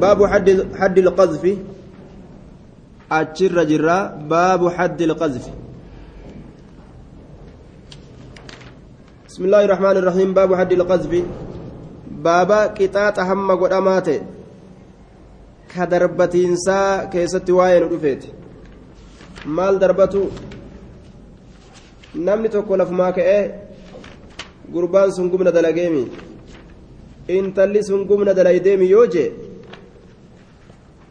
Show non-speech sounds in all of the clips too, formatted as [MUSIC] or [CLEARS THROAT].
باب حد حد القذف. أتشر جرا باب حد القذف. بسم الله الرحمن الرحيم. باب حد القذف. بابا قطاط هم قدامات كدربتينسا كيست واين رفيت. maal darbatu namni tokko lafumaa ka'ee gurbaan sun gumna dalageemi intalli sun gumna dalaydeemi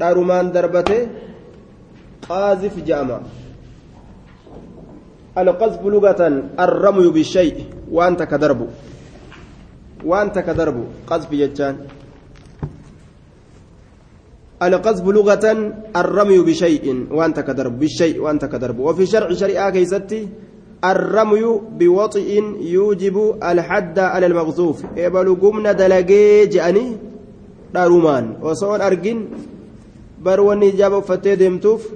dharumaan darbate qaazif je'ama القذف لغة الرمي بالشيء وأنت كدرب وأنت كدرب قذف يجان القذف لغة الرمي بشيء وأنت كدرب بالشيء وأنت كدرب وفي شرع شريعة كيستي الرمي بوطئ يوجب الحد على المغزوف إبل قمنا دلقي جأني دارومان وصون أرجن بروني جاب فتي ديمتوف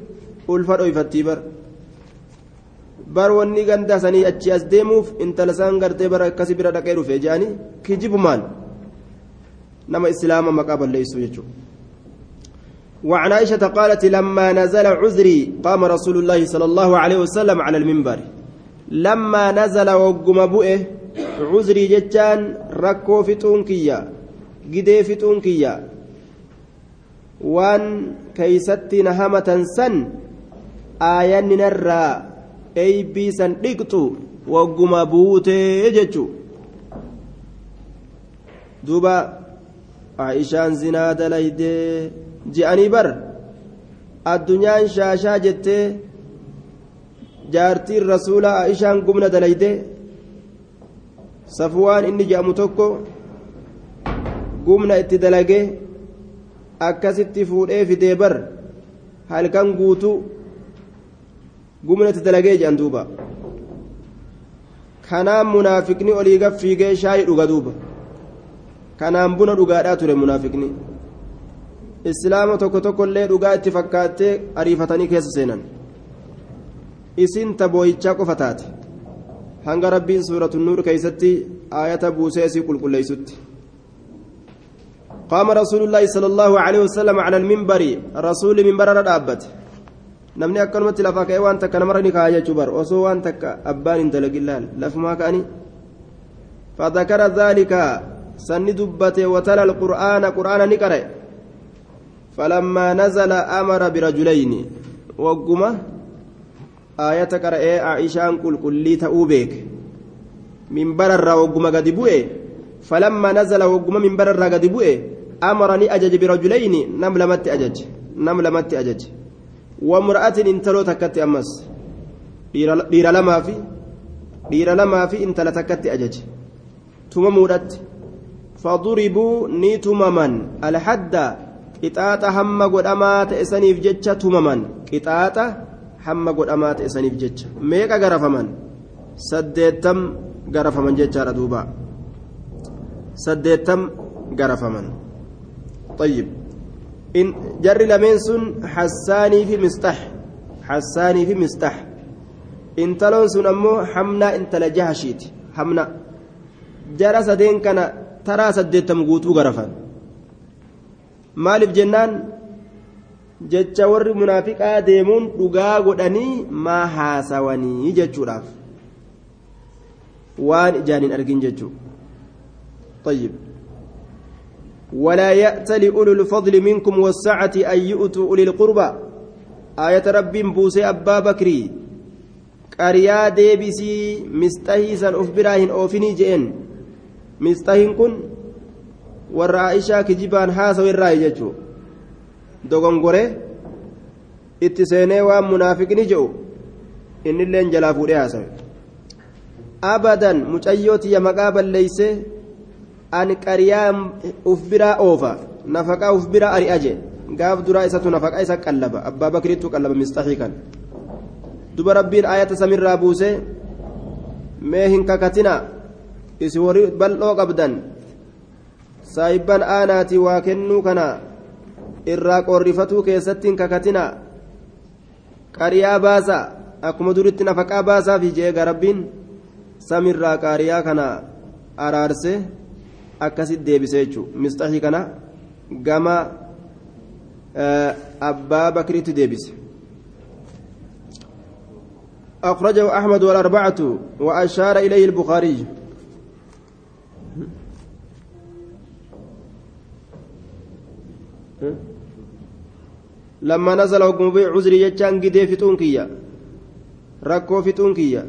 ألفر أيفتي بر بروني غندا سني أتشي أسديموف انت لسان غرتي بر كسي بر دقيرو في جاني كجيب مان نما إسلام مقابل ليسو يجو وعن عائشة قالت لما نزل عذري قام رسول الله صلى الله عليه وسلم على المنبر. لما نزل وقم بؤه عذري جتان ركو فتون كيا قدي فتون كيا وان كيستي نهمة سن آيان نرى أي بي سن دقتو وقم بوته جتشو دوبا عائشان زنا دليدي ji'anii bar addunyaan shaashaa jettee jaartiin rasuulaa aishaan gumna dalayde safwaan inni je'amu tokko gumna itti dalagee akkasitti fuudhee fidee bar halkan guutuu gumna itti dalagee je'an duuba kanaan munaafiqni olii fiigee shaayii dhuga duuba kanaan buna dhugaadhaa ture munaafiqni islaama tokko tokkollee dhugaa itti fakkaattee ariifatanii keessa seenan isin tabooyichaa qofa taate hanga rabbiin suuratu nuur keeysatti aayata buusee isii qulqulleeysutti قام رسول الله صلى الله عليه وسلم على المنبر. رسول منبر رابط namni akkanumatti lafaa ka'ee waan takka namarra ni kaa'aa jechuu bar osoo waan takka abbaan hin dalagillaal lafumaa ka'anii فذكر ذلك. سن دبته وتلا القرآن. قرآن نقرأ فلما نزل أمر برجلين. وقمة آية قرأ عائشان قل كل تأوبيك من برر وقمة قد فلما نزل وقمة من برر قد بؤي أمرني أجج برجلين نملمت أجج نملمت أجج وامرأة انتلو تكت أمس dhiira lamaa fi dhiira lamaa fi intala takkatti ajaje tumamuudhatti faduribuu ni tumaman alhadda qixaaxa hamma godhamaa ta'e saniif jecha tumaman qixaaxa hamma godhamaa ta'e saniif jecha meeqa garafaman saddeettam garafaman jechaadha duuba saddeettam garafaman طيب إن جر لمن سن حساني في مستح حساني في مستح intaloon sun ammoo hamnaa intala jahashiiti hamna jara sadeen kana taraa saddeettam guutuu garafan maaliif jennaan jecha warri munaafiqaa deemuun dhugaa godhanii maa haasawanii jechuudhaaf waan ijaan hin argin jechuu طيب ولا يأتل أولو الفضل منكم والسعة أن يؤتوا أولي القربى آية رب بوسي أبا بكري qariyaa deebisii misxahii san uf biraa hin oofinii je'en misxahiin kun warra aishaa kijibaan haasawu irraayi jechuu dogongore itti seenee waan munaafiqni je'u innilleen jalaa fuudhee haasawe abadan mucayyoo tiyya maqaa balleeyse an qariyaa uf biraa oofa nafaqaa uf biraa ari'a je gaaf duraa isatu nafaqaa isa qallaba. Abbaa bakrittu qallaba misxahii kan. Duba rabbiin ayata samirraa buuse mee hin kakatina. Isi warri bal'oo qabdan. Saayibban aanaatii waa kennuu kana irraa qorrifatuu keessatti hin kakatina. Qariyaa baasa. Akkuma duritti nafaqaa baasaaf jeega rabbiin samirraa qaariyaa kana araarse akkasit deebise jechuu misxahii kana gama أبا بكر تديبس أخرجه أحمد والأربعة وأشار إليه البخاري لما نزل حكم بيع عذري يجان قدي فتون كيا ركو فتون كيا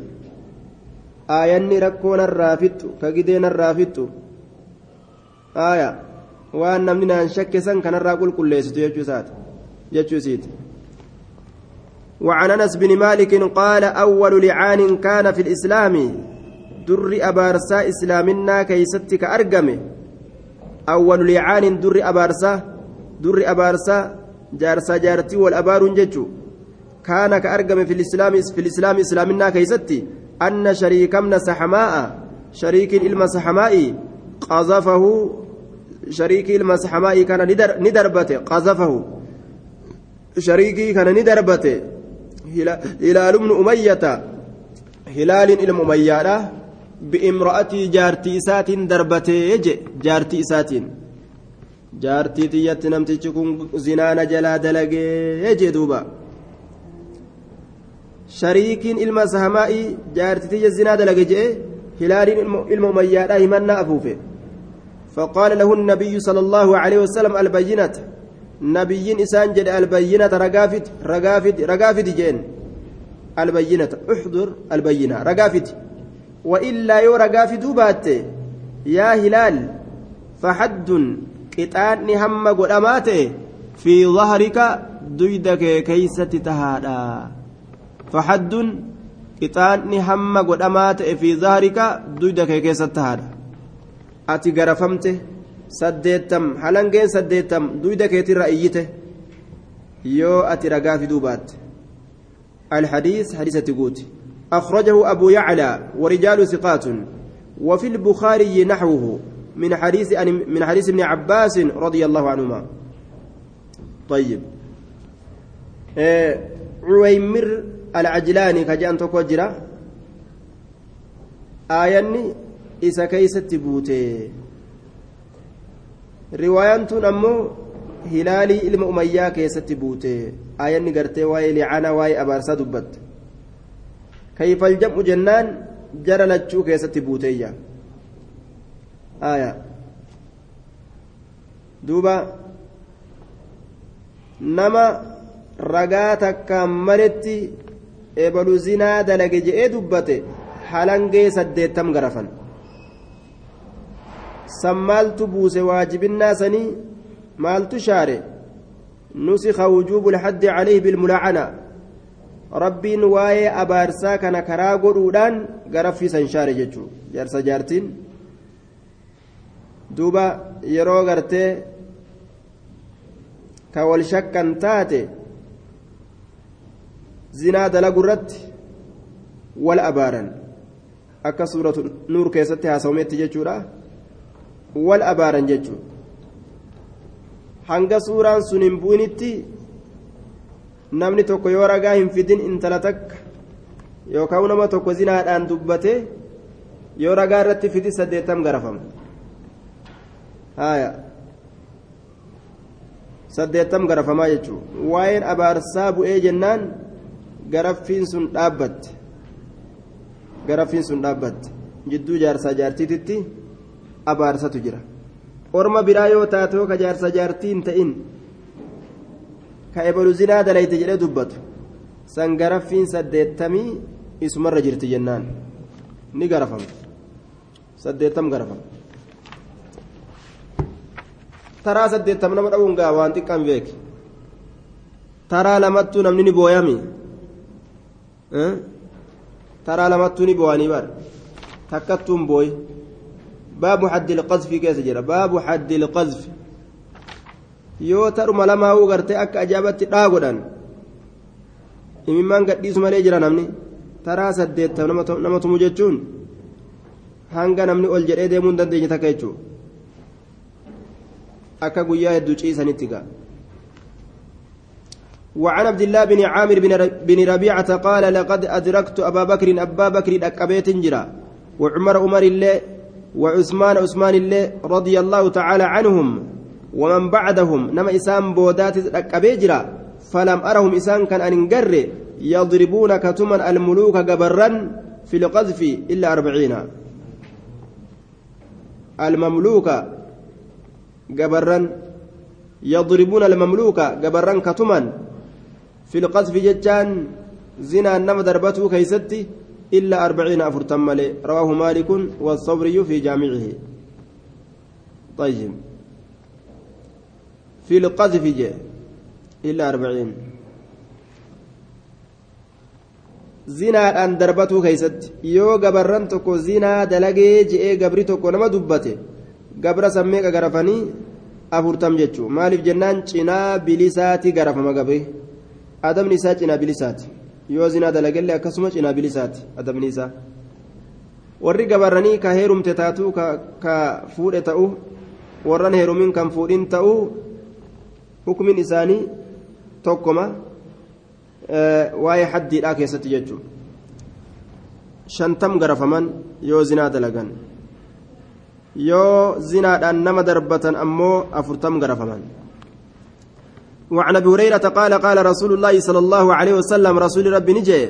آياني ركونا الرافت كقدينا الرافت آية waan namni naan shakkisan kanarraa qulqulleessitu jechuu isiiti. وعن انس بن مالك قال اول لعان كان في الاسلام در ابارسا اسلامنا كيستك ارقمه اول لعان در ابارسا در ابارسا جارسا جارتي والابار ججو كان كارقم في الاسلام في الاسلام اسلامنا كيستي ان شريك من سحماء شريك الالم سحماء قذفه شريكي المسحماء كان ندربته قذفه. شريكي كان ندربته. هلال بن أمية. هلال إلم أمية بإمرأتي جارتي إسات دربته يجي جارتي إسات جارتي تيت نمتي كن زنان جلا دلقي يجي دوبا. شريكين إلما سهماء جارتي تيت زنا دلقي هلال إلم أمية همنا أفوفه. فقال له النبي صلى الله عليه وسلم البينة نبي إسان جد البينة رقافت رقافت رقافت جين. البينة احضر البينة. رقافت. وإلا يو رقافت بات يا هلال فحد قطان هم قدامات في ظهرك دويدك كيسة تهادا. فحد قطان هم قدامات في ظهرك دويدك كيسة تهادا. Ati garafamte saddeettam halangeen saddeettam duyda keetirra iyyite yoo ati ragaa fiduu baatte الحديث حديث تقوت أخرجه أبو يعلى ورجال ثقات وفي البخاري نحوه من حديث من حديث ابن عباس رضي الله عنهما طيب عويمر العجلاني كجان تكوجرا آياني isa keeysatti buute. Riwaayaan tun ammoo hilaalii ilma umayyaa keessatti buute. Ayanni gartee waa'ee licaana waa'ee abaarsaa dubbatte. Kayfal jam'u jennaan jara lachuu keessatti buuteeyya. Aya duuba. Nama ragaa takkaan maletti ebalu zinaa dalage je'ee dubbate. Halangee saddeettam garafan san maaltu buuse waajibinnaa sanii maaltu shaare calayhi bilmulaacana rabbiin waa'ee abaarsaa kana karaa godhuudhaan garaffiisan shaare jechuu jaarsa jaartiin duuba yeroo gartee ka wal shakkan taate zinaa dalagu irratti wal abaaran akka suuratu nuur keessatti haasawametti jechuudha wal abaaran jechuudha hanga suuraan sun hin bu'initti namni tokko yoo ragaa hin fidin intala takka yookaan nama tokko zinaadhaan dubbate yoo ragaa irratti fidi saddeettam garafama haaya. Saddeettam garafamaa jechuudha waa'een abaarsaa bu'ee jennaan garaffiin sun dhaabbatte. Garaffiin sun dhaabbatte. Jidduu jaarsaa jaartiititti. Abaarsatu jira. Orma biraa yoo taatoo ka jaarsa jaartiin ta'in ka ebalu zinaa dalayte jedhee dubbatu. San garaffiin saddeettamii isumarra jirti jennaan. Ni garafama saddeettam garafama taraa saddeettam nama dhabuun gaa waan xiqqaan beek taraa lamattuu namni ni booyami? Taraa lamattuu ni boo'anii bar takkattuun booyi باب حد القذف كيس جرى باب حد القذف yoo taruma lamaa'uu gartee akka ajaa'ibatti dhaagodhan imimmaan gadhiisu malee jira namni taraa saddeetta nama tumu jechuun hanga namni ol jedhee deemuu hin dandeenye takka jechuudha akka guyyaa hedduu ciisanitti ga'a. وعن عبد الله بن عامر بن ربيعة قال لقد أدركت أبا بكر أبا بكر أكبيت جرا وعمر عمر الله وعثمان عثمان الله رضي الله تعالى عنهم ومن بعدهم. نما إسان بودات أكبيجرا فلم أرهم إسان كان أنقر. يضربون كتما الملوك جبرا في القذف إلا أربعين. المملوك جبرا يضربون المملوك جبرا كتما في القذف ججان زنا نما دربته كيستي. إلا أربعين أفرتم رواه مالك والصبري في جامعه طيب في القذف جاء إلا أربعين zinaadhaan darbatuu keeysatti yoo gabarran tokko zinaa dalagee je'ee gabri tokko nama dubbate gabra sammeeqa garafanii afurtam jechuu maaliif jennaan cinaa bilisaati garafama gabre adabni isaa cinaa bilisaati yoo zinaa dalagellee akkasuma cinaa bilisaati adabni isaa warri gabarranii ka heerumte taatuu ka fuudhe ta'u warran heerumin kan fuudhin ta'u hukumin isaanii tokkoma waa'ee haddiidhaa keessatti jechuun shantam garafaman yoo zinaa dalagan yoo zinaadhaan nama darbatan ammoo afurtam garafaman وعن أبي هريرة قال قال رسول الله صلى الله عليه وسلم رسول ربي نجي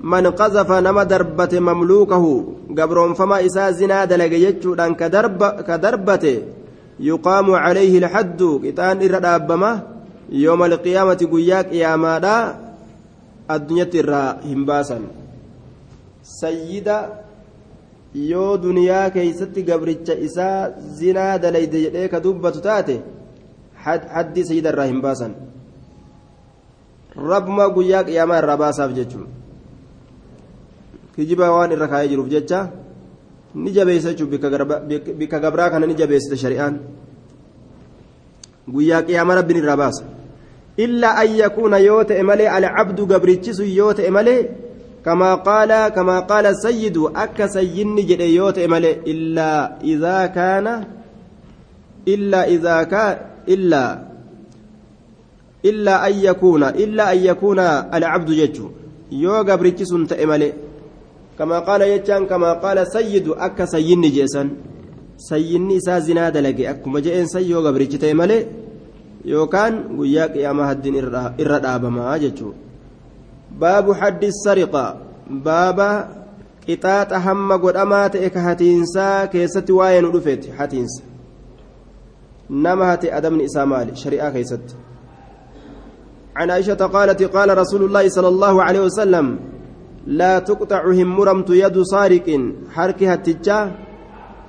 من قذف نما دربت مملوكه قبرون فما إسا زنا دلق يجودان كدرب كدربت يقام عليه الحد كتان إردابما يوم القيامة قياك يا مادا irraa hin baasan sayyida yoo duniyaa keeysatti gabricha isaa zinaa dalayde jedhee ka dubbatu irraa hin baasan rabbuma guyyaa qiyaamaa irraa baasaaf jechuun kijiba waan irra kaayee jiruuf jecha ni jabeessa jechuun bikka gabraa kana ni jabeessite shari'aan guyyaa qiyaamaa rabbiin irraa baasa. إلا أن يكون يوت إمالي على عبد قبرتشس يوت إمالي كما قال كما قال السيد أك سيني جد يوت إمالي إلا إذا كان إلا إذا كان إلا إلا أن يكون إلا أن يكون العبد يجو يو قبرتشس تإمالي كما قال يجان كما قال السيد أك سيني جيسا سيني سازنا دلقي أكما جئين سيو قبرتش تإمالي yookaan guyyaa qiyaamaa haddiin irra dhaabamaa jechuudha baabu haddi sariqa baaba qixaaxa hamma godhamaa ta'e ka hatiinsaa keessatti waa'ee nu dhufeeti hatiinsa nama hate adabni isaa maali shari'aa keessatti عن عائشة قالت قال رسول الله صلى الله عليه وسلم لا تقطع همرمت يد سارق حركها التجاه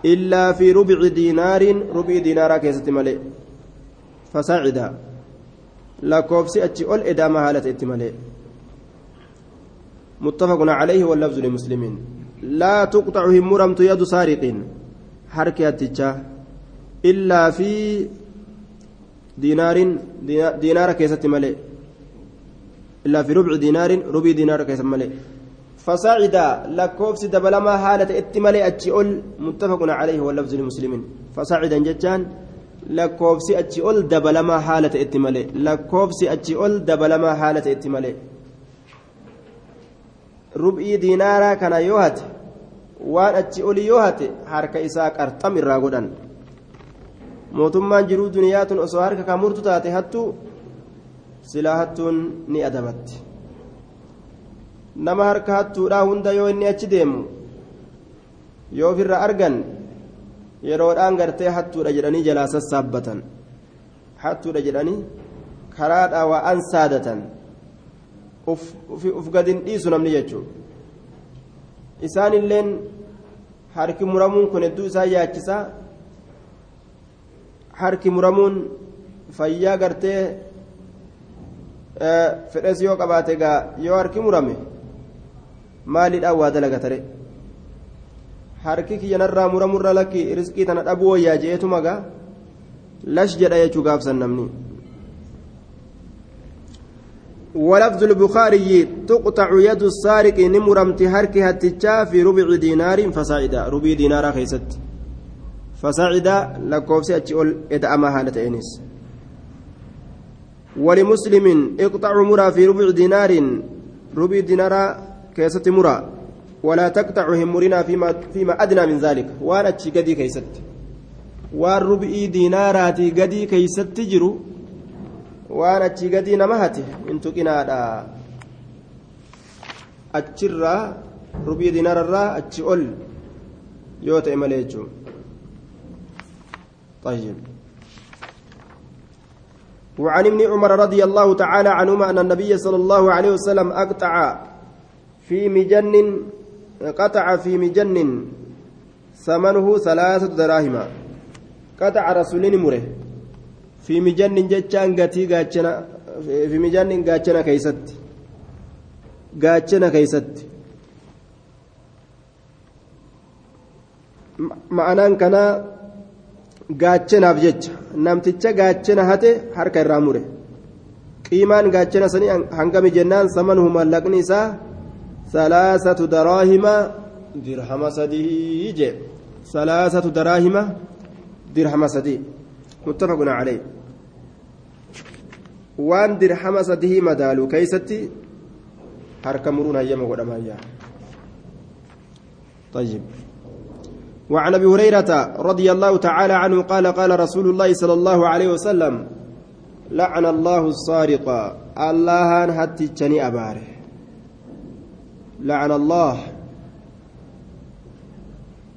إلا في ربع دينار ربع دينار كيست ملئ فساعدا. lakkoofsi achi ol edaama haala ta'etti malee متفق عليه واللفظ لمسلمين. لا تقطع همرمت يد سارق حركة التجاه إلا في دينار دينار كيسة ملئ إلا في ربع دينار ربع دينار كيسة ملئ فصعد لكوفس دبلما حالة اتمالي أتشئل متفق عليه واللفظ للمسلمين فصعد جتان achi ol dabalamaa haala ta'etti malee rub'ii diinaaraa kana yoo hate waan achi oli yoo hate harka isaa qarxam irraa godhan mootummaan jiruu duniyaa tun osoo harka kan murtu taate hattuu silaa hattuun ni adabatti nama harka hattuudhaa hunda yoo inni achi deemu yoo ofirra argan yeroodhaan gartee hattuudha jedhanii jalaa sassaabbatan hattuudha jedhanii karaadhaa waa an saadatan uf gadin dhiisu namni jechuudha isaan illeen harki muramuun kun hedduu isaa yaachisaa harki muramuun fayyaa gartee fedhes yoo qabaate gaa yoo harki murame maaliidhaan waa dalagatare harki kiyyanarraa muramurra lakki riskii tana dhabuu wayyaa je'eetuma gaa lash jedha jechuu gaafsan namni ولفظ البخاري تقطع يد السارق نمرمت هركي هتجا في ربع دينار فصاعدا ربع دينار خيست فصاعدا لكوفسي أتشول إدعما هالة إنس ولمسلم اقطع مرا في ربع دينار ربع دينار كيست مرا ولا تقطع همرنا فيما فيما أدنى من ذلك وأنا تشي كيست waan rubi'ii diinaaraatii gadii keeysatti jiru waan achi gadii nama hate hin tuqinaadha achirraa rubi'ii diinaararraa achi ol yoo ta'e malee jechuun طيب. وعن ابن عمر رضي الله تعالى عنهما أن النبي صلى الله عليه وسلم أقطع في مجن قطع في مجن ثمنه ثلاثة دراهم. قطع رسولين مره في مجن جتشان قتي قاتشنا في مجن قاتشنا كيست. قاتشنا كيست. ma'anaan kanaa gaachanaaf jecha namticha gaachana hate harka irraa mure qiimaan gaachana sanii hangami jennaan samanuhu mallaqni isaa salaasatu daraahima dirhama sadii jee salaasatu daraahima dirhama sadii muttafaqun calee waan dirhama sadii madaalu keeysatti harka muruun hayyama godhamayyaa طيب وعن أبي هريرة رضي الله تعالى عنه قال قال رسول الله صلى الله عليه وسلم لعن الله السارق الله هتجني أباره. لعن الله.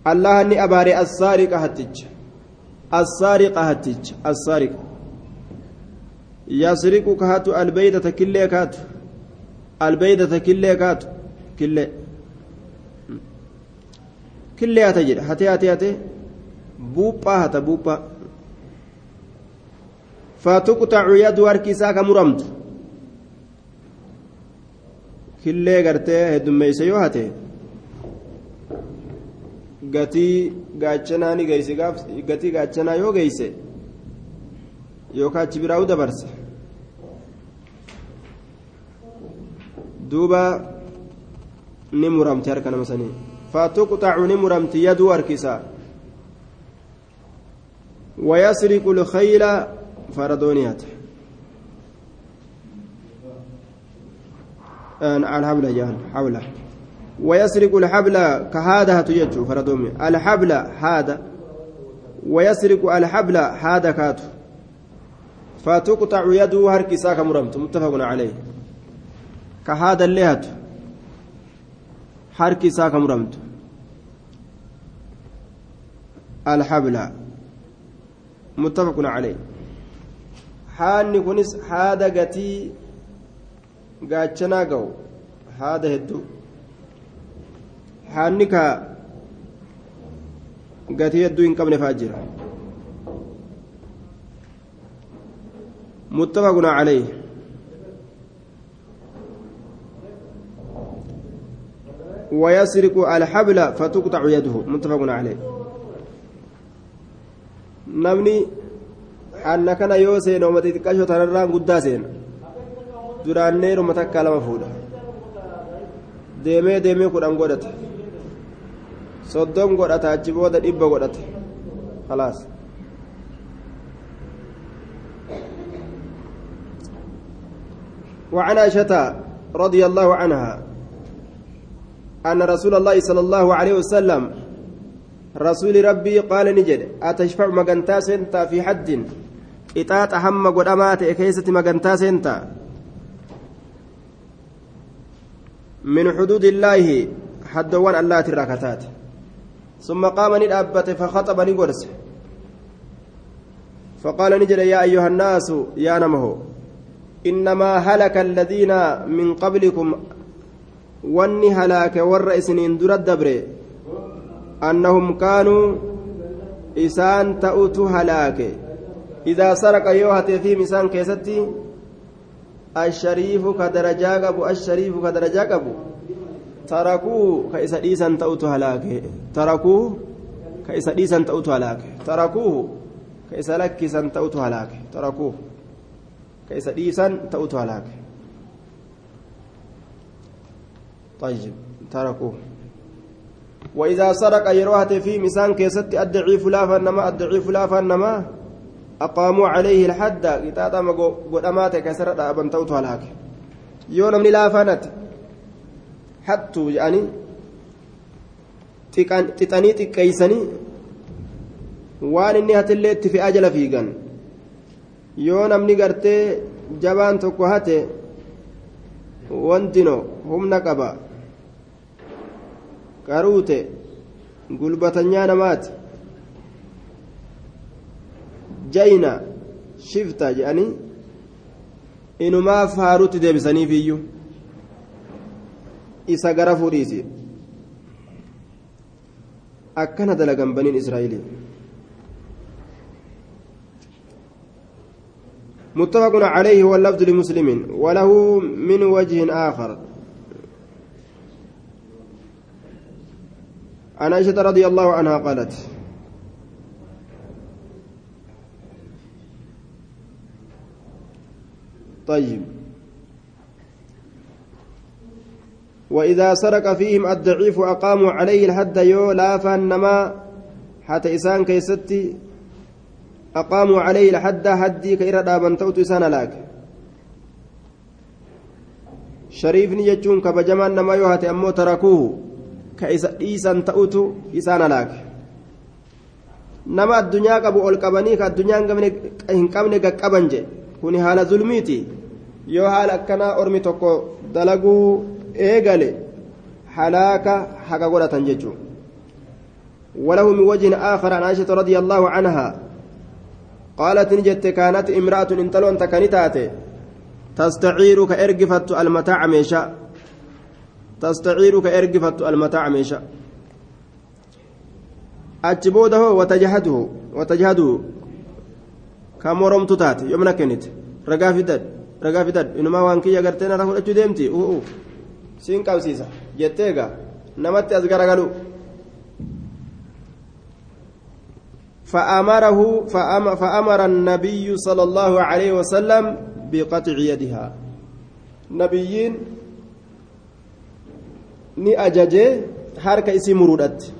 الله اني اباري السارق هتج السارق هتج السارق يسرق كهات البيدة كله كات البيدة كله كات كله. Killee hate jedha hatee hatee hatee buuphaa hata buuphaa fatuqxacu yadu harki isaa ka muramtu killee gartee heddummeeyse yoo hate gatii gaachanaa ni geeyse gatii gaachanaa yoo geeyse yookaan achi biraa'u dabarse duuba ni muramte harka nama sanii فتقطع نمرمت يد وركسا ويسرق الخيل فردونيات. الحبل جهل حوله ويسرق الحبل كهذا تجج فردومي. الحبل هذا. ويسرق الحبل هذا كاتو فتقطع يده هركسا كمرمت. متفق عليه. كهذا اللي harki isaa ka muramtu alhabla muttafaqun caleyh haanni kunis haada gatii gaachanaa ga'u haada hedduu haanni ka gatii hedduu hin qabne faa jira muttafaqun caleyh ويسرق الحبل فتقطع يده متفق عليه yoo seena ummata xiqqashoo tanarraan guddaa seena duraannee ruma takkaa lama fuudha deemee deemee kudhan godhata soddom godhata achi booda dhibba godhata khalaas وعن عائشة رضي الله عنها أن رسول الله صلى الله عليه وسلم رسول ربي قال نجد أتشفع مقنتا سنتا في حد؟ إطاعت هم قدامات إكيسة مقنتا سنتا. من حدود الله حدوان الله الركتات ثم قام ندابت فخطب نقرس. فقال نجد يا أيها الناس يا نمه إنما هلك الذين من قبلكم wanni halaake warra isiniin dura dabre annahum kaanuu isaan ta'utu halaake idaa saraqa yoo hatee fiim isaan keessatti ashariifu ka darajaa qabu ashariifu ka darajaa qabu tarakuu ka isa dhiisan ta'utu halaake tarakuu ka isa dhiisan ta'utu halaake tarakuu ka isa lakkisan ta'utu halaake tarakuu ka isa dhiisan ta'utu halaake طيب تركوه. وإذا سرق يروهت في مسان كيست الضعيف لا فنما الضعيف لا فنما أقاموا عليه الحد. قطاطا قدامات كسرت أبن توتو هلاك. يوم من لا فنت يعني تطني تكيسني waan inni hatillee itti fe'aa jala fiigan yoo namni gartee jabaan tokko hate wantino humna qaruute gulbatanyaa namaati jayna shifta jedhanii inumaaf haaruutti deebisaniif iyyuu isa gara fuudhiisi akkana dalagan baniin israa'ilii متفق عليه واللفظ لمسلم وله من وجه آخر عن عائشة رضي الله عنها قالت طيب. وإذا سرق فيهم الضعيف أقاموا عليه الحد يو لا فانما حتى إسان كيستي أقاموا عليه الحد حدي كإرى دابن توت إسان لاك شريفني يجون كبجمان نما يوهاتي أمو تركوه. كإسا إيسان تأوتو إسان لاك nama addunyaa qabu ol qabanii ka addunyaan hin qabne qaqqaban je kuni haala zulmiiti yoo haala akkanaa ormi tokko dalaguu eegale halaaka haga godhatan jechuun وله من وجه آخر عن عائشة رضي الله عنها قالت نجت كانت امرأة انتلون تكنتات تستعير كإرقفت المتاع ميشا تستعير كإرقفت المتاع ميشا أجبوده وتجهده وتجهده. كمرم تتات يومنا كنت رقافدت رقافدت إنما وانكي يقرتين رفض أجو ديمتي. أوه siin qabsiisa jettee egaa namatti as garagalu فأمره فأمر النبي صلى الله عليه وسلم بقطع يدها. نبيين ni ajaje harka isii muruudhatti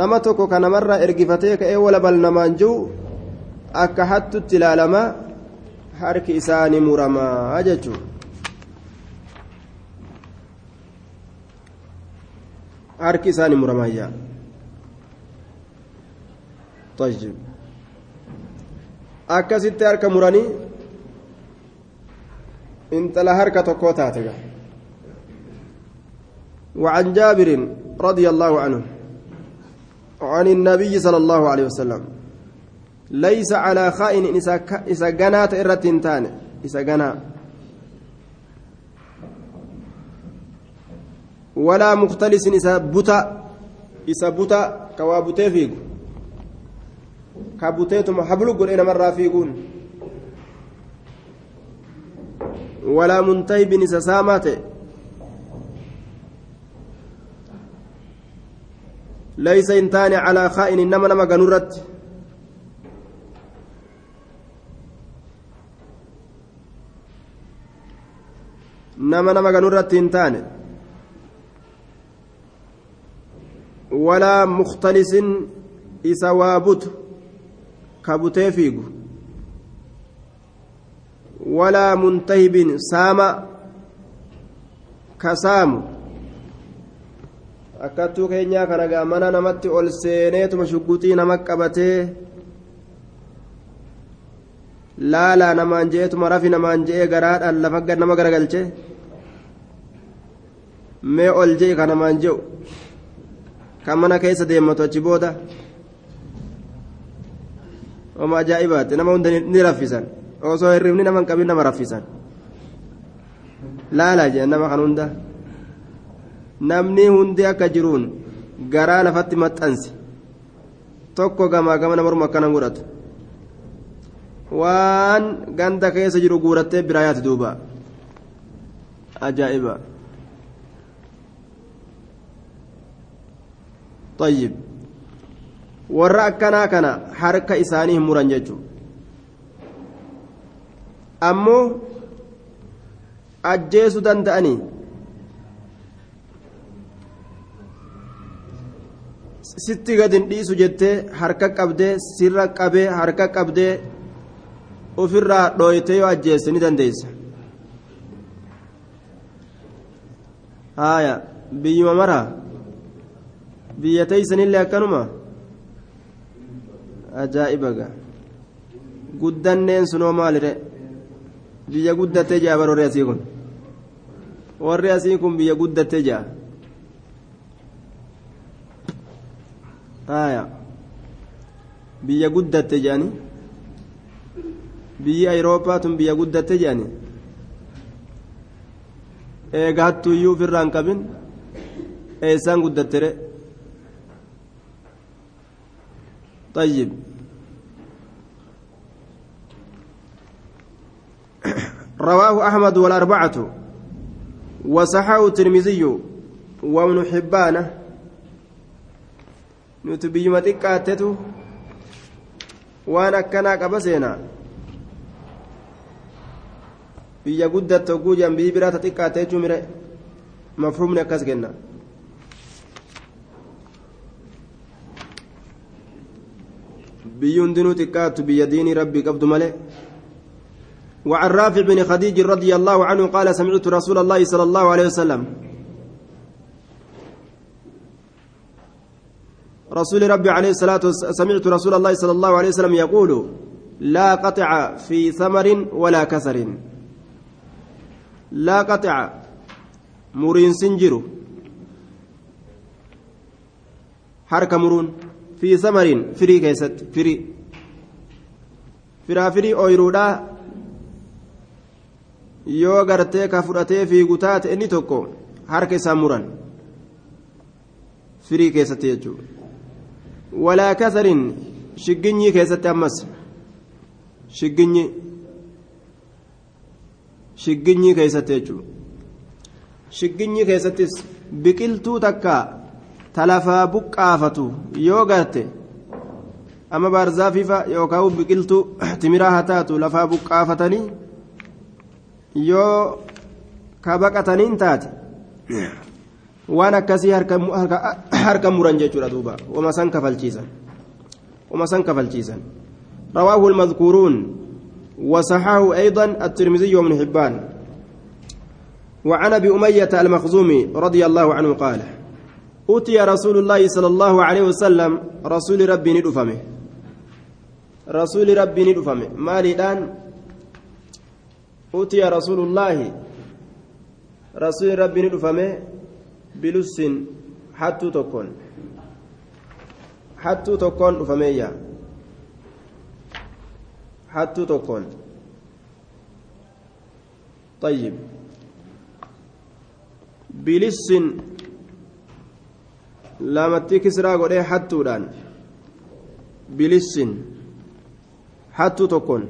nama tokko ka namarraa ergifatee ka'ee wala bal namaan jiru akka hattutti ilaalama harki isaa ni muramaa jechuudha harki isaanii muramayyaa طيب akkasitti harka muranii intala harka tokkoo taate وعن جابر رضي الله عنه عن النبي صلى الله عليه وسلم. ليس على خائن إذا جنات إرتين إذا جنا ولا مختلس إذا بتا إذا بتا كوا بتي فيك كبتيتم حبلو قل إنما الرافيقون ولا منتهب إذا سامات ليس إنتان على خائن إنما نما قنرت نما نما قنرت إنتان. ولا مختلس إسا وابت كبتي ولا منتهب ساما كسامو. Akkattuu keenyaa kana gaa mana namatti ol seeneetuma shugguxii nama qabatee laalaa namaan je'eetuma rafi namaan je'ee garaadhaan lafa nama garagalche mee ol je'e ka namaan je'u. Kan mana keessa deemmatu achi booda oma ajaa'ibaati nama hunda ni raffisan. Osoo hirribni nama hin qabin nama raffisan. Laalaa jedhan nama kan hunda namni hundi akka jiruun garaa lafatti maxxansi tokko gamaa gama nama akkanan godhatu waan ganda keessa jiru guurattee biraa yaati duuba ajaa'iba طيب warra akkanaa kana harka isaanii hin muran jechuun ammoo ajjeesuu danda'anii sitti gadi hin dhiisu jettee harka qabdee sirra qabee harka qabdee ofirraa dhooytee yoo ajjeesse ni dandeessa haaya biyyuma maraa biyya teeysanillee akkanuma ajaa'ibaga guddanneen sunoo maalire biyya guddattee jaa bara warri asii kun warri asii kun biyya guddattee jaa haya biyya guddatte jaani biyyi ayirooppaa tun biyya guddatte jaani eega hattuuyyuu ofirraa hin qabin eessaan guddattere طيب رواه أحمد والأربعة وصححه الترمذي وابن حبان نتبي متكاتته وانا كنا قبسينا biyya guddatte oguu jambii biraa ta xiqqaate jechuu mire mafhumni akkas kenna biyyi hundinuu xiqqaattu biyya diinii rabbii qabdu malee وعن رافع بن خديج رضي الله عنه قال سمعت رسول الله صلى الله عليه وسلم رسول ربي عليه الصلاة والسلام سمعت رسول الله صلى الله عليه وسلم يقول لا قطع في ثمر ولا كسر. لا قطع مرين سنجر. حركة مرون في ثمر فري كيست فري. firaa firii ooyiruudha yoo gartee ka fudhatee fiigu taate inni tokko harka isaa muran firii keessatti jechuudha walaa kasarin shigginyii keessatti ammas. Shigginyi. Shigginyii keessatti jechuudha shigginyii keessattis biqiltuu takka talafaa buqqaafatu yoo garte amma baarzaafiifa yookaan biqiltuu [CLEARS THROAT] timiraa haa taatu lafaa buqqaafatanii yoo ka baqataniin taate waan akkasii harka muran jechuudha duuba. Wama san kafalchiisan. Wama san kafalchiisan. رواه المذكورون وصححه أيضا الترمذي وابن حبان وعن أبي أمية المخزومي رضي الله عنه قال أتي رسول الله صلى الله عليه وسلم رسول ربي ندفمه رسول ربي ندفمه مالي الآن أتي رسول الله رسول ربي ندفمه بلس حتى تكون حتى تكون دفمية حتى تكون طيب بلس lamatti kisraa godhee hattuudhaan bilissin hattuu tokkoon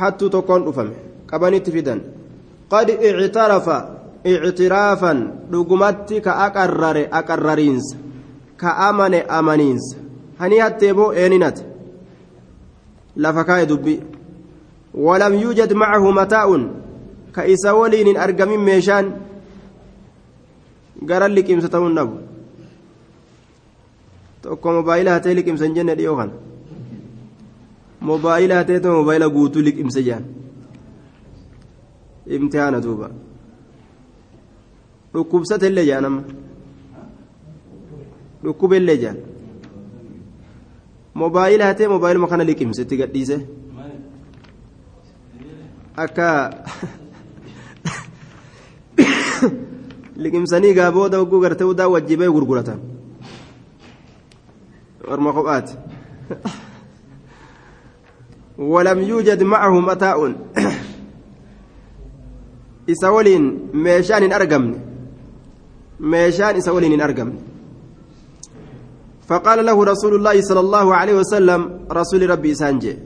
hattuu tokkoon dhufame qabanitti fidan boo eeninate lafa kaa'e dubbi walam yuujad macahu mataa'un ka isa waliin hin argamin meeshaan garan liqimsa ta'uun dhabu tokko mobaayila hatee liqimsa hin jenne dhiyoo kana mobaayila hatee ta'u mobaayila guutuu liqimse jaan imtihaana duuba dhukkubsate illee jaan amma dhukkube illee jaan mobaayila hatee mobaayiluma kana liqimse itti gadhiise akka liqimsanii gaa booda hogguu gartee udaa wajjibee gurguratan orma kophaati ولم يوجد معه متاع isa waliin meeshaan hin argamne meeshaan isa waliin hin argamne فقال له رسول الله صلى الله عليه وسلم رسول ربي سانجي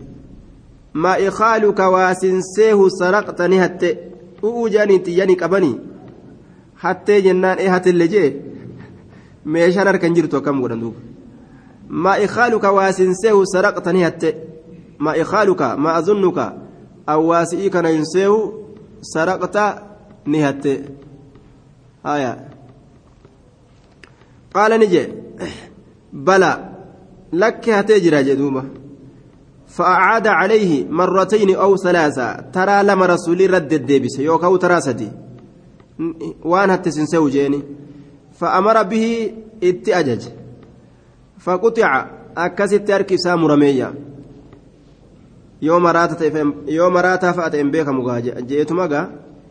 ما إخالك واسنسيه سرقتني هت أوجاني تياني كبني hattee jennaan ee hatillee jee meeshaan harkan jirtu akkam godhan duuba maa ikaaluka waasinseehu saraqtanii hatte maa ikaaluka maa azunnuka awwaasi'ii kana hinseehu qaala ni jee bala lakke hatee jira jee duuba فأعاد عليه مرتين أو ثلاثة ترى لما رسولي رد الدبس يوكاو ترى سدي jeeni fa'amara bihi itti ajaje faqutica akkasitti harki isaa murameeyya yoo maraataa fa'a ta'e hin beekamu je'etuma gaa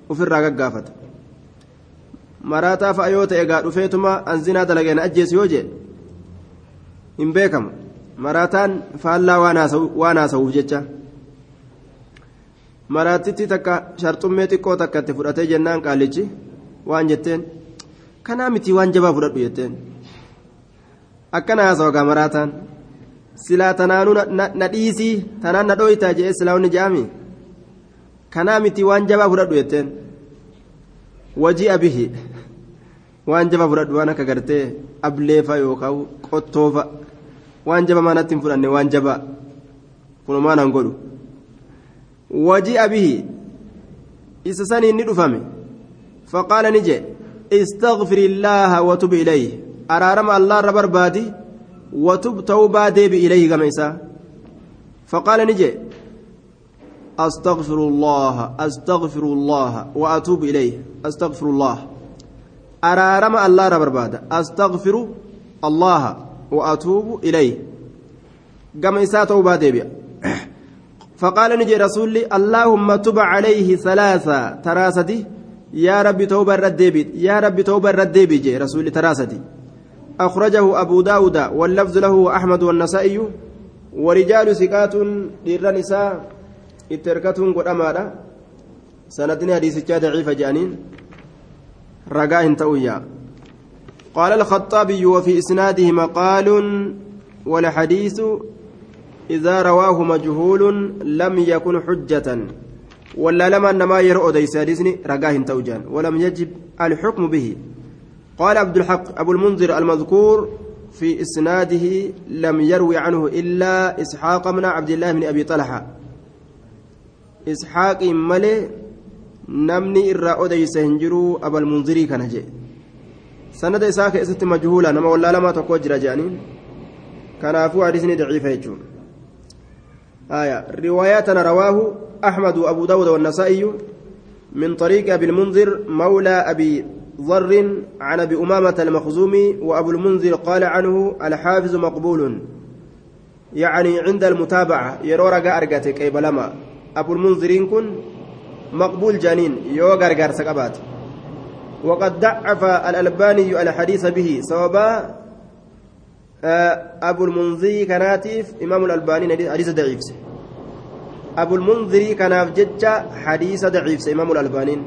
ofirraa gaggaafata. Maraataa fa'a yoo ta'e gaa dhufeetuma anzinaa dalageen ajjeesi yoo jee hin beekamu. Maraataan faallaa waan haasawuuf jecha. Maraattitti takka sharxummee xiqqoo takka itti fudhatee jennaan qaalichi waan jetteen kanaa miti waan jabaa fudhadhu jetteen. Akkana haasawa gaa maraataan silaa tanaanuu na dhiisii tanaan na dhooytaa jee silaa wanni je'ami kanaa miti waan jabaa fudhadhu jetteen waji'a bihi waan jabaa fudhadhu waan akka gartee ableefa yookaan qottoofa waan jaba maanatti hin fudhanne waan jabaa kunumaan an godhu waji'a bihi isa saniin ni dhufame faqaala ni jee استغفر الله وتب إليه أرارم الله ربر وتب توبة ديب إليه كما فقال نجي أستغفر الله أستغفر الله وأتوب إليه. أستغفر الله. أرارم الله ربر بادي أستغفر الله وأتوب إليه. كما توبة ديب. فقال نجي رسولي اللهم تب عليه ثلاثة تراستي يا ربي توبة الرديبي يا ربي توبة الرديبي جي رسول تراستي أخرجه أبو داود واللفظ له أحمد والنسائي ورجال سكات لر نساء اتركتهم قد سندني حديث ضعيف جانين. رقاه تويا قال الخطابي وفي إسناده مقال والحديث إذا رواه مجهول لم يكن حجة. ولا لما أنما يرؤ ديس رقاه توجان ولم يجب الحكم به. قال عبد الحق أبو المنذر المذكور في إسناده لم يروي عنه إلا إسحاق من عبد الله بن أبي طلحة. إسحاق ملي نمني الرا ديس هنجرو أبو المنذر كان جي سند إسحاق است مجهولا نما ولا لما تكوجر جانين كان افو حديثني ضعيف يجون آية. رواياتنا رواه أحمد وأبو داود والنسائي من طريق أبي المنذر مولى أبي ضر عن أبي أمامة المخزومي وأبو المنذر قال عنه الحافظ مقبول. يعني عند المتابعة يرو رقا أرقاتك أي بلما. أبو المنذرين كن مقبول جانين يو غرغر سكبات. وقد ضعف الألباني الحديث به سوابا أبو المنذر كناتيف إمام الألباني حديث ضعيف. أبو المنذر كان جج حديث ضعيف إمام الألباني.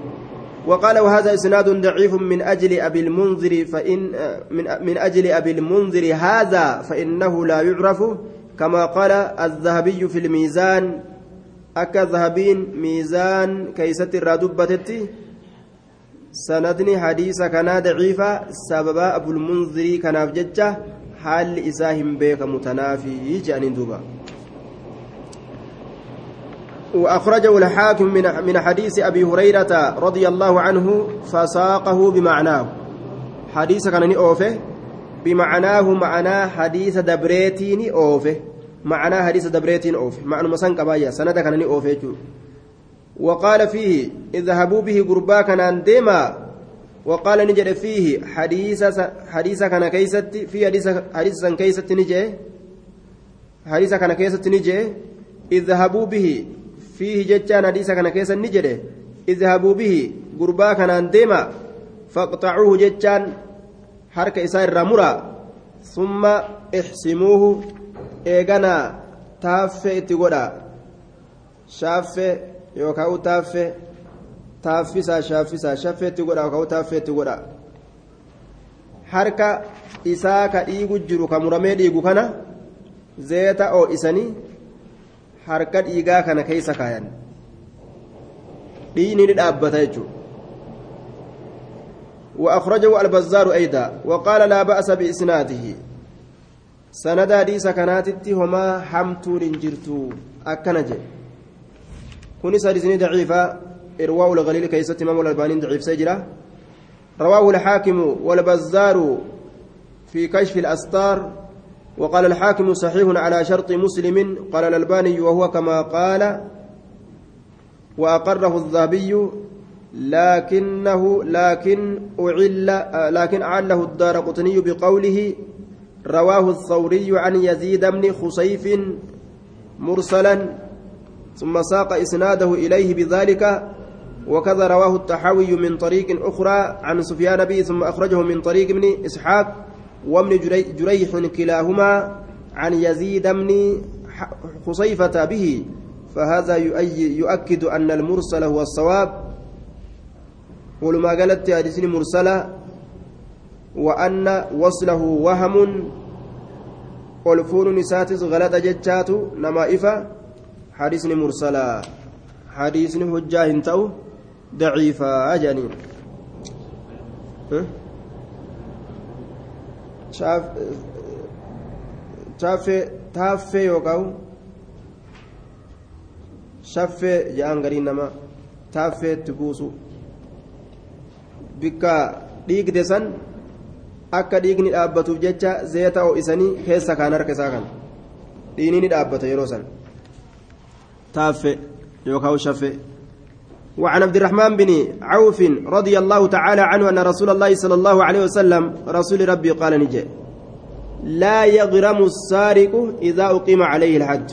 وقال وهذا إسناد ضعيف من أجل أبي المنذر فإن من من أجل أبي المنذر هذا فإنه لا يعرف. كما قال الذهبي في الميزان أكا ذهبين ميزان كيست الردبتتي سندني حديث كان ضعيفا سبب أبو المنذر كان جج حال إساهم بيك متنافي جانين دوبا. وأخرجه الحاكم من من حديث أبي هريرة رضي الله عنه فساقه بمعناه. حديث كان أوفه بمعناه معنى حديث دبريتين أوفه معنى حديث دبريتين أوفه معنى مسان كبايا سند كان أوفه وقال فيه اذهبوا به قربا كان ديما وقال نجد فيه حديث حديث كان كيست في حديث حديث كيست نجي. حديث كان كيست نجي. اذهبوا به فيه جتان حديث كان كيسا نجده اذهبوا به قربا كان ديما فاقطعوه جتان حركة إسائر رامورا ثم احسموه إيغانا تافة اتقودا شافة يوكاو تافة تافسا شافسا شافة اتقودا يوكاو تافة اتقودا harka isaa ka dhiigu jiru ka muramee dhiigu kana zeeta oo isanii harka dhiigaa kana keessa kaayan dhiini ni dhaabbata jechuudha. وأخرجه البزار أيضا وقال لا بأس بإسناده سند حديث كانت هما حمتون جرتو أكنج كن سادسني ضعيفة إرواء الغليل كيست إمام الألباني ضعيف سجرة رواه الحاكم والبزار في كشف الأستار وقال الحاكم صحيح على شرط مسلم قال الألباني وهو كما قال وأقره الذهبي لكنه لكن أعل لكن أعله الدار قطني بقوله رواه الثوري عن يزيد بن خصيف مرسلا ثم ساق إسناده إليه بذلك وكذا رواه التحاوي من طريق أخرى عن سفيان به ثم أخرجه من طريق ابن إسحاق وابن جريح كلاهما عن يزيد بن خصيفة به فهذا يؤكد أن المرسل هو الصواب. ولما قالت حديث مرسلة؟ وأن وصله وهم. والفون نساتس غلط جتشات نما إفا حديث مرسلة. حديث حجاه انتو ضعيفة أجانين شاف taaffee taaffee yookaan shaffee ja'aan garii namaa taaffeetti buusu bikka dhiigde san akka dhiigni dhaabbatuuf jecha zeeta ho'isanii keessa kaan harka isaa kan dhiinii ni dhaabbata yeroo san. Taaffee yookaan shaffee. وعن عبد الرحمن بن عوف رضي الله تعالى عنه أن رسول الله صلى الله عليه وسلم رسول ربي قال نجي لا يغرم السارق إذا أقيم عليه الحد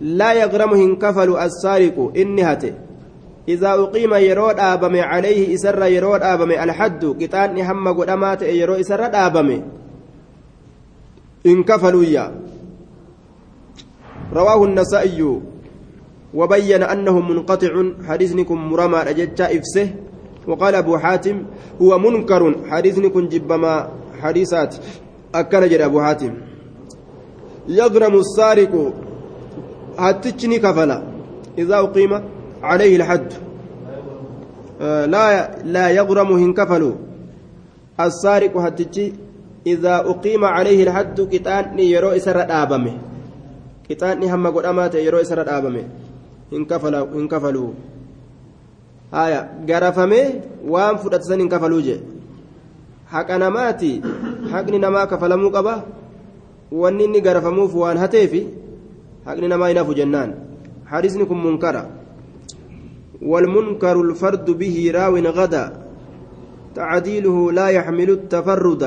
لا يغرم هنكفل السارق إنهته إذا أقيم يرود آبم عليه إسر يرود آبم الحد قطان هم قدمات يرو إسر آبم. انكفلوا يا. رواه النسائي. وبين أنه منقطع حديثنكم مرمى أججا إفسه وقال أبو حاتم هو منكر حديثنكم جبما حديثات. أكن جد أبو حاتم يغرم السارق هاتشني كفلا إذا أقيم عليه الحد. آه لا لا يغرم هنكفلوا السارق هاتشي إذا أقيم عليه الحد كتان يرو إسر آبمه كتان هم قد أمات يرو إسر آبمه هنكفلوا آية غرفمه وان فرتسن هنكفلوا جي haqa namaati haqni namaa kafalamuu qaba wanni inni garafamuuf waan hateefi haqni namaa hin hafu jennaan حديثني كن منكرا والمنكر الفرد به راو غدا تعديله لا يحمل التفرد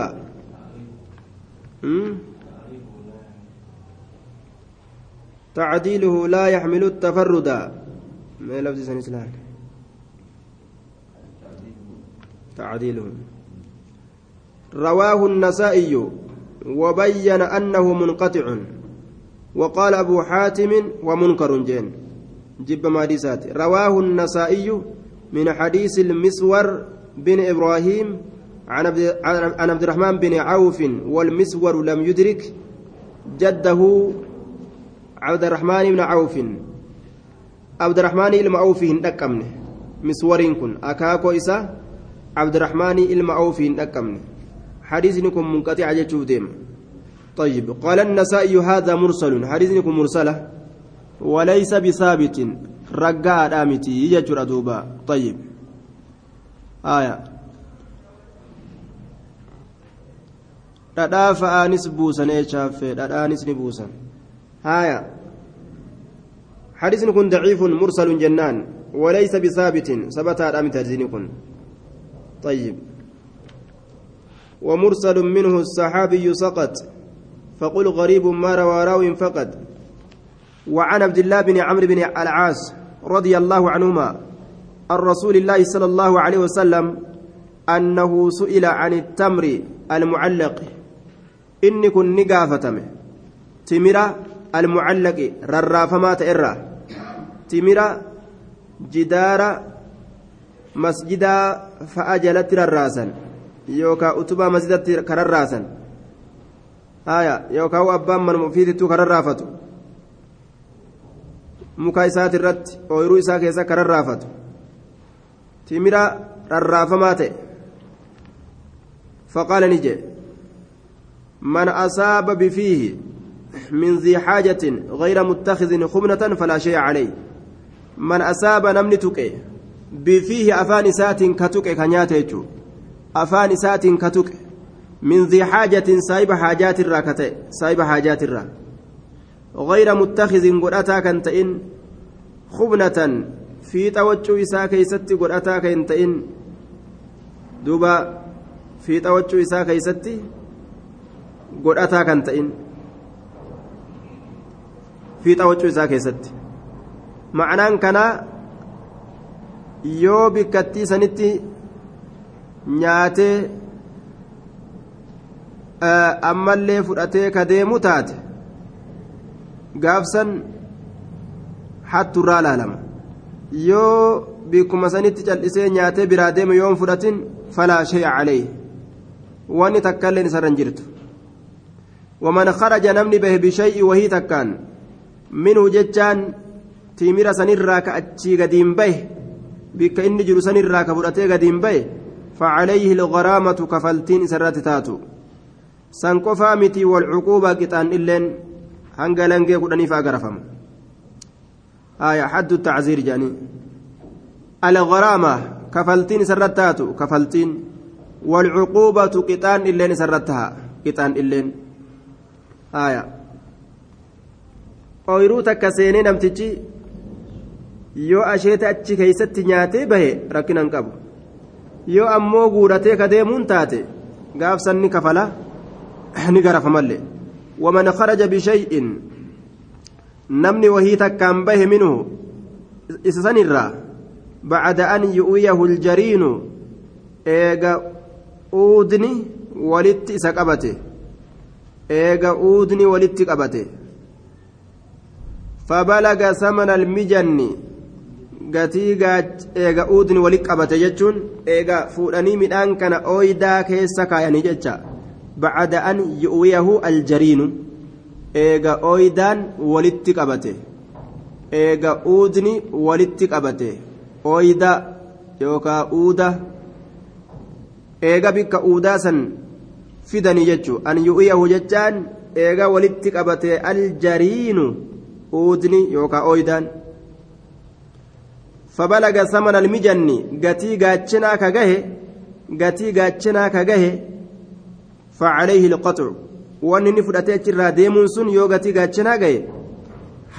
تعديله لا يحمل التفرد. ما لفظ سنسلاك تعديله. رواه النسائي وبين أنه منقطع. وقال أبو حاتم ومنكر جين جب ماديسات رواه النسائي من حديث المسور بن إبراهيم عن عبد الرحمن بن عوف والمسور لم يدرك جده عبد الرحمن بن عوف. عبد الرحمن إلما عوف هندكمنه مسورين كن. أكاكو إسا عبد الرحمن إلما عوف هندكمنه حديثكم منقطع جتشوف ديم. طيب. قال النسائي هذا مرسل. حديثكم مرسلة. وليس بثابت. رقاء آمتي يجر دوبا. طيب. آية. dhadhaa fa'aanis buusan eechaaffee dhadhaanis ni buusan haaya حديث كن ضعيف مرسل جنان وليس بثابت. ثبت مترزين كن طيب. ومرسل منه الصحابي سقط فقل غريب ما روى راو فقط وعن عبد الله بن عمرو بن العاص رضي الله عنهما عن رسول الله صلى الله عليه وسلم أنه سئل عن التمر المعلق. إني كن نقافتم تمر المعلق ررافمات إرى تمر جدار مسجدا فأجلت رراسا yookaan utubaa masjidatti kararraasan haya yookaan abbaan manuma ofiitittuu kararraafatu muka isaati irratti ooyiruu isaa keessa kararraafatu timira rarraafamaa ta'e faqaala ni jee man asaaba bifiihi من ذي حاجة غير متخذ خبنة فلا شيء عليه. من أساب نمني تكي بفيه أفان سات كنياته afaan isaatiin ka tuqe min dii xaajatin saahiba haajaatirraa ka ta'e saahiba haajaatirraa غير متخذ قرأتا كان تئن خبنة في توجه إساء كيستي قرأتا كان تئن دوبا في توجه إساء كيستي godhataa kan ta'in fiixa waccuu isaa keessatti ma'anaan kanaa yoo bikkattii sanitti nyaatee ammallee fudhatee ka deemu taate gaafsan hatturraa laalama yoo bikkuma sanitti cal'isee nyaatee biraa deemu yoon fudhatin falaa shay'a calee wanni takkailleen isarra hin jirtu waman kharaja namni bahe bishay'i wahii takkaan minhu jechaan tiimira sanirraa ka achii gadiin bahe bikka inni jiru sanirraa ka fudhatee gadiin bahe فعليه الغرامة كفلتين سرات تاتو سنقفا متي والعقوبة قطان إلين هنقلنجي قدني فأقرفم آية حد التعزير جاني الغرامة كفلتين سرتاتو كفلتين والعقوبة قطان إلين سرتها قطان إلين آية ooyiruu takka seenee namtichi yoo asheeta achi keeysatti nyaatee bahe rakkina qabu. Yoo ammoo guudhatee ka deemuun taate gaafsan ni kafala ni garafamallee waman kharaja bishay'in namni wahii takkaan bahe minhu isa sanirraa bacda an yu'wiyahu ljariinu eega uudni walitti isa qabate. Eega uudni walitti qabate fabalaga samana almijanni gatii eega uudni walitti qabate jechuun eega fuudhanii midhaan kana ooydaa keessa kaayanii jecha bacda an yu'wiyahu aljariinu eega ooydaan walitti qabate eega uudni walitti qabate ooyda yookaa uuda eega bikka uudaa san fidanii jechuun an yu'wiyahu jechaan eega walitti qabate aljariinu uudni yookaan ooydaan fabalaga saman almijanni gatii gaachinaa ka gahe gatii gaachinaa ka gahe facalayhi ilqaxu wanni inni fudhatee achirraa deemuun sun yoo gatii gaachinaa gahe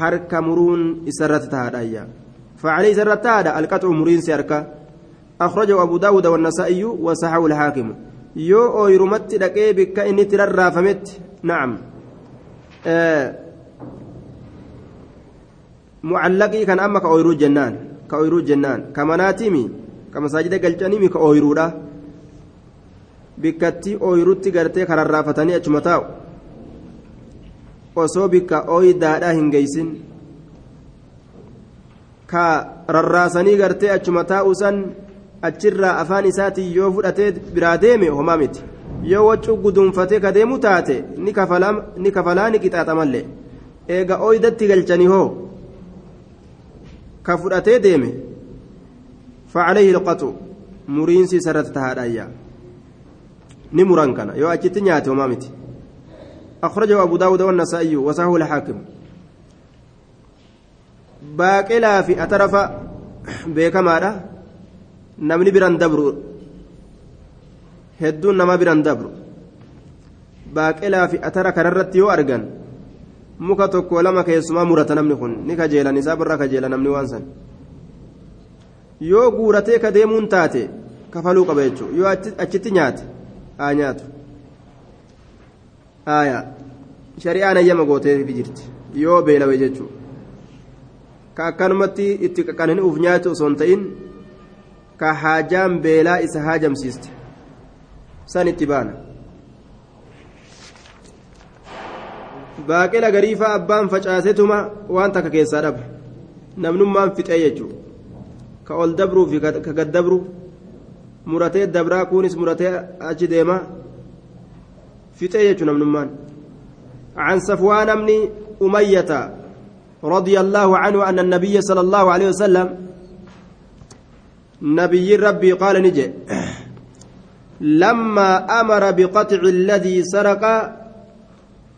harka muruun isarratti tahaadhaayya facalayhi isarratti tahaadha alqaxu muriinsi harka. Akhrajahu abu daawuda wannasaa'iyu wasaxahu ilhaakimu yoo ooyrumatti dhaqee bikka inni itti rarraafametti na'am. mucallaqii kana amma ka ooyiruu jennaan ka ooyiruu jennaan. Ka manaatiimi ka masaajida galchaniimi ka ooyiruudha bikkatti ooyirutti gartee kararraafatanii achuma taa'u. Osoo bikka ooyidaadhaa hin geeysin ka rarraasanii gartee achuma taa'usan achirraa afaan isaatiin yoo fudhatee biraa deeme homaa miti. Yoo waccuu guduunfatee ka deemu taate ni kafalaa ni qixaaxamallee eega ooyidatti galchanii hoo? Ka fudhatee deeme فعليه القطع مرينسي سرت تهادايا ni muran kana yoo achitti nyaate homaa miti أخرجه أبو داود والنسائي وصححه الحاكم باقلا في أترف بكمارة نمني بران دبرو hedduun nama biran dabru baaqelaa fi atara kanarratti yoo argan muka tokko lama keessumaa murata namni kun ni kajeelan isaa birra kajeela namni waan san yoo guuratee ka deemuun taate kafaluu qaba jechuudha yoo achitti nyaate haa nyaatu aayaa shari'aan ayyama gooteef jirti yoo beelawe jechuudha ka akkanumatti itti qaqqanani'uuf nyaatu osoo hin ta'in ka haajaan beelaa isa haajamsiiste san itti baana. Baaqela gariifaa abbaan facaasetuma waan takka keessaa dhaba namnummaan fixee jechuudha ka ol dabruu fi ka gad dabru muratee dabraa kunis muratee achi deema fixee jechuudha namnummaan عن صفوان بن أمية رضي الله عنه أن النبي صلى الله عليه وسلم نبي ربي قال نجي لما أمر بقطع الذي سرق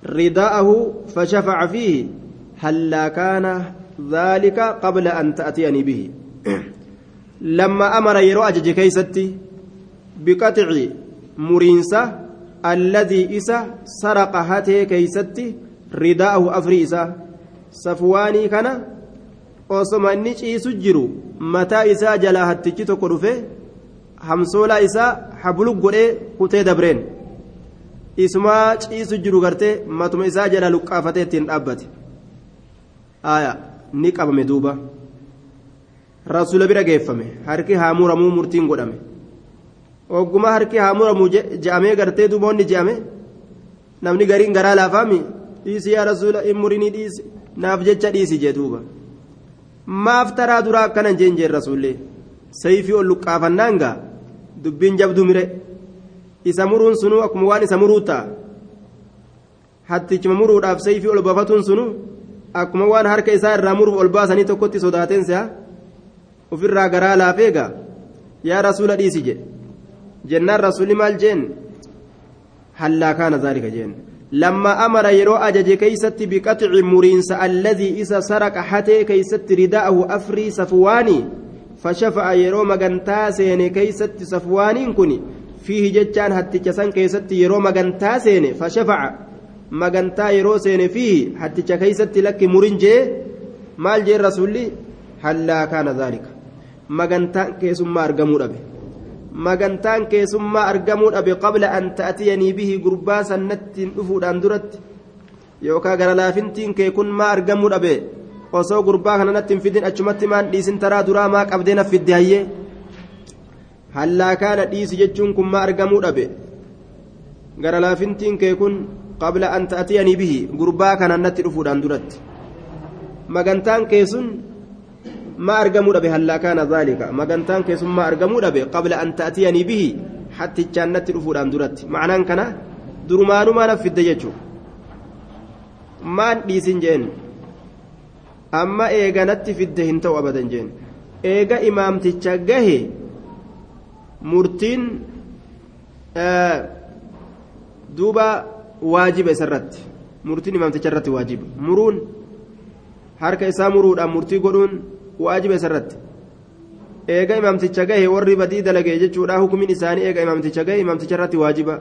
رداءه فشفع فيه هلا كان ذلك قبل أن تأتيني به؟ لما أمر يرو أجج بقطع مرينسة الذي سرق هاته كيستي رداءه أفريسة صفواني كان osoma inni ciisu jiru mataa isaa jalaa hattichi tokko dhufe hamsoolaa isaa hablu godhee kutee isumaa ciisu jiru gartee matuma isaa jala luqqaafatee ittiin dhaabbate. Aya ni qabame duuba. Rasuula bira geeffame harki haa muramuu murtiin godhame. Ogguma harki haa muramuu je'amee gartee duuba onni je'ame? Namni gariin garaa laafaami dhiisi yaa rasuula in murinii dhiisi naaf jecha dhiisi jee duuba. Maaf taraa duraa akkanan jeen jeen rasuullee? Sayfii ol luqqaafannaan gaa? Dubbiin jabdu mire isa muruun sunuu akkuma waan isa muruu ta'a hattichuma muruudhaaf sayfii ol bafatuun sunuu akkuma waan harka isaa irraa muruuf ol baasanii tokkotti sodaateen si'a ofirraa garaa laafeega yaa rasuula dhiisi jedhe jennaan rasuulli maal jeen hallaa kaana zaalika jeen لما أمر يرو أجج كيست بقطع مرينس الذي إذا سرق حتى كيست رداءه أفري صفواني فشفع يرو مغنتا كيست صفوان كني fiihi jechaan hatticha san keessatti yeroo magantaa seene fashafaca magantaa yeroo seene fiihi hatticha keeysatti lakki murinjee maal jeen rasulli hallaa kaana daalika magantaan keessummaa argamuu dhabe. Magantaan keessummaa argamuu dhabe qabla an ta'atiyanii bihi gurbaa sannattiin dhufuudhaan duratti. Yookaan gara laafintiin kee kun maa argamuu dhabe? Osoo gurbaa kananatti hin fidin achumatti maan dhiisin taraa duraa maa qabdee na fidde hayyee? hallaakaana dhiisi jechuun kun maa argamuu dhabe? Gara laafintiin kee kun qabla an ta'atiyanii bihi. Gurbaa kanaan natti dhufuudhaan duratti. Magantaan kee sun maa argamuu dhabe hallaakaana zaalika? Magantaan kee sun maa argamuu dhabe qabla an ta'atiyanii bihi? Hattichaan natti dhufuudhaan duratti. Macnaan kana durumaanumaa naf fidde jechuudha? Maan dhiisin jeen? Amma eega natti fidde hin ta'u abadan jeen. Eega imaamticha gahee. murtiin duuba waajiba isarratti murtiin imaamticha irratti waajiba muruun harka isaa muruudhaan murtii godhuun waajiba isarratti eega imaamticha gahe warri badii dalagee jechuudha hukumin isaanii eega imaamticha gahe imaamticha irratti waajiba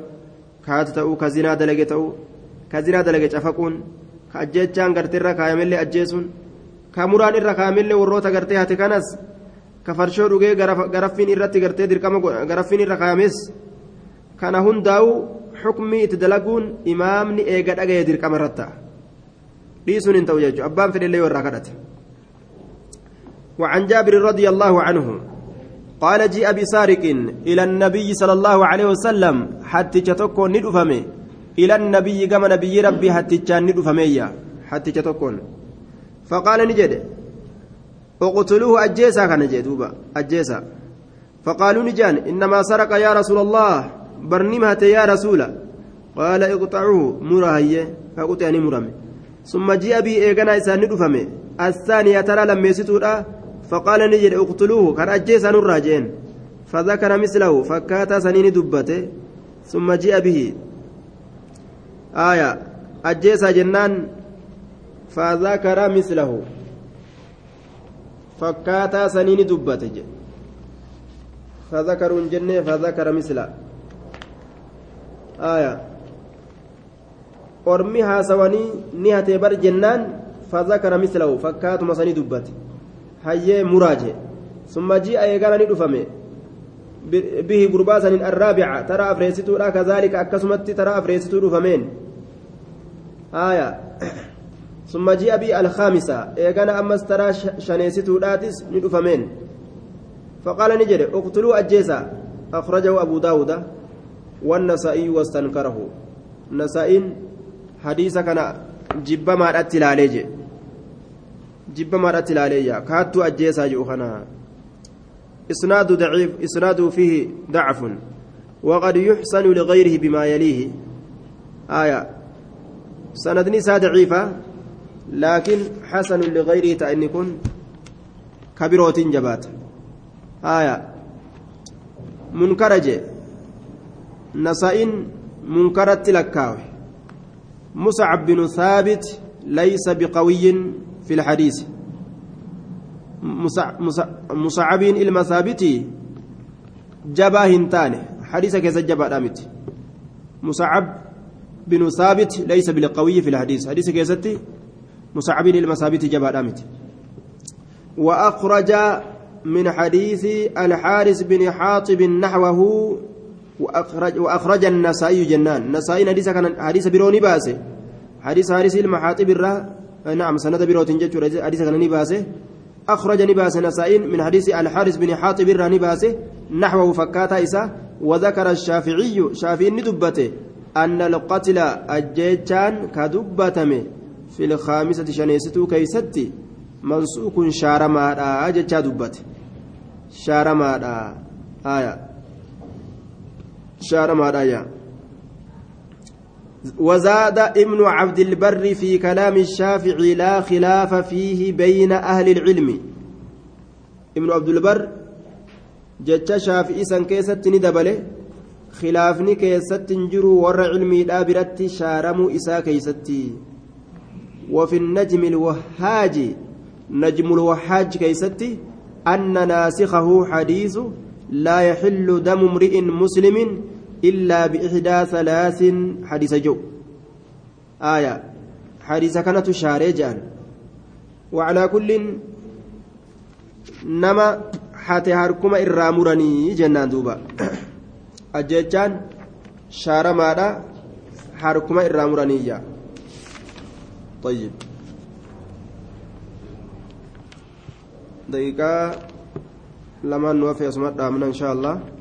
kaatu ta'uu ka zinaa dalage ta'uu ka zinaa dalage cafaquun ka ajjechaan gartee irra kaayamellee ajjeesuun ka muraan irra kaayamellee warroota gartee hate kanas. Ka farshoo dhugee garaffiin irratti gartee dirqama garaffiin irra kaayames kana hundaa'u xukmii itti dalaguun imaamni eega dhagaye dirqama irratti ta'a dhiisuun hin ta'u jechuudha abbaan fedhellee yoo irraa kadhate. وعن جابر رضي الله عنه قال جيء بسارق إلى النبي صلى الله عليه وسلم حتى تكون ندفمي إلى النبي كما نبي ربي حتى كان ندفمي حتى تكون فقال نجد اقتلوه أجيسا كان جدوبا أجيسا. فقالوا نجان إنما سرق يا رسول الله برنمها يا رسول. قال اقطعوه مرهي فقطعني مرمي ثم جيء بي إيغانا إسان ندفمي الثانية ترى لما يسيتودا فقال نجد اقتلوه كان أجيسا الراجين فذكر مثله فكاتا سنين دبته. ثم جيء به. آية أجيسا جنان فذكر مثله. فكاتا سنين دبته فذكروا جنة فذكر مثله آية ormi haasawanii ni hatee bar jennaan fazakara mislahu fakkaatuma sanii dubbate hayyee muraaje summa ji'a eegala ni dhufame bihi gurbaa saniin arraabica tara afreessituudha kazaalika akkasumatti tara afreessituu dhufameen aya ji'a bihi alkhaamisa eegana ammas tara shaneessituudhaatis ni dhufameen faqaala ni jedhe uqtuluu ajjeesa akhrajahu abu daawuda والنسائي واستنكره نسائين kana jibbamaadhatti ilaalee je jibbamaadhatti ilaalee yaa kaattuu ajjeesaa jiru kana isnaadu daciif isnaadu fiihi dacfun وقد يحسن لغيره بما يليه آية سندني سا ضعيفة لكن حسن لغيره تأني كن كبيروت جبات. آية. منكرج. نسائن منكرت لكاوي. مصعب بن ثابت ليس بقوي في الحديث. مصعب المثابتي جبا هنتاني. حديث كيس جبا دامت. مصعب بن ثابت ليس بالقوي في الحديث. حديث كيستي مصعب المثابتي جبا دامت وأخرج من حديث الحارث بن حاطب نحوه وأخرج, وأخرج النسائي جنان. نسائي حديث كان حديث بروني باسه حديث حارس المحاطب الرا نعم سند بروت جت حديث كان نباسه أخرج نباس نسائي من حديث الحارس بن حاطب الرا نباسه نحوه فكاتا إسا. وذكر الشافعي شافعي ندبته أن القتل أجيتان كدبتم في الخامسة شنيستو كيستي منسوك شارما أجيتشا دبته شارما آية. شارما آية. وزاد ابن عبد البر في كلام الشافعي لا خلاف فيه بين أهل العلم. ابن عبد البر جتش شافعي سن كيست ندبله. khilaafni keessatti hin jiru warra cilmiidhaa biratti shaaramuu isaa keeysatti وفي النجم الوهاج نجم الوهاج كيستي أن ناسخه حديث لا يحل دم امرئ مسلم إلا بإحدى ثلاث. حديث جو. آية. حديث كانت شارجان وعلى كل نما حتى هركما إرامرني جنان دوبا. ajjechaan shaaramaadha harkuma irraa muraniyya طيب. دقيقة. لما نوفي اسمه إن شاء الله.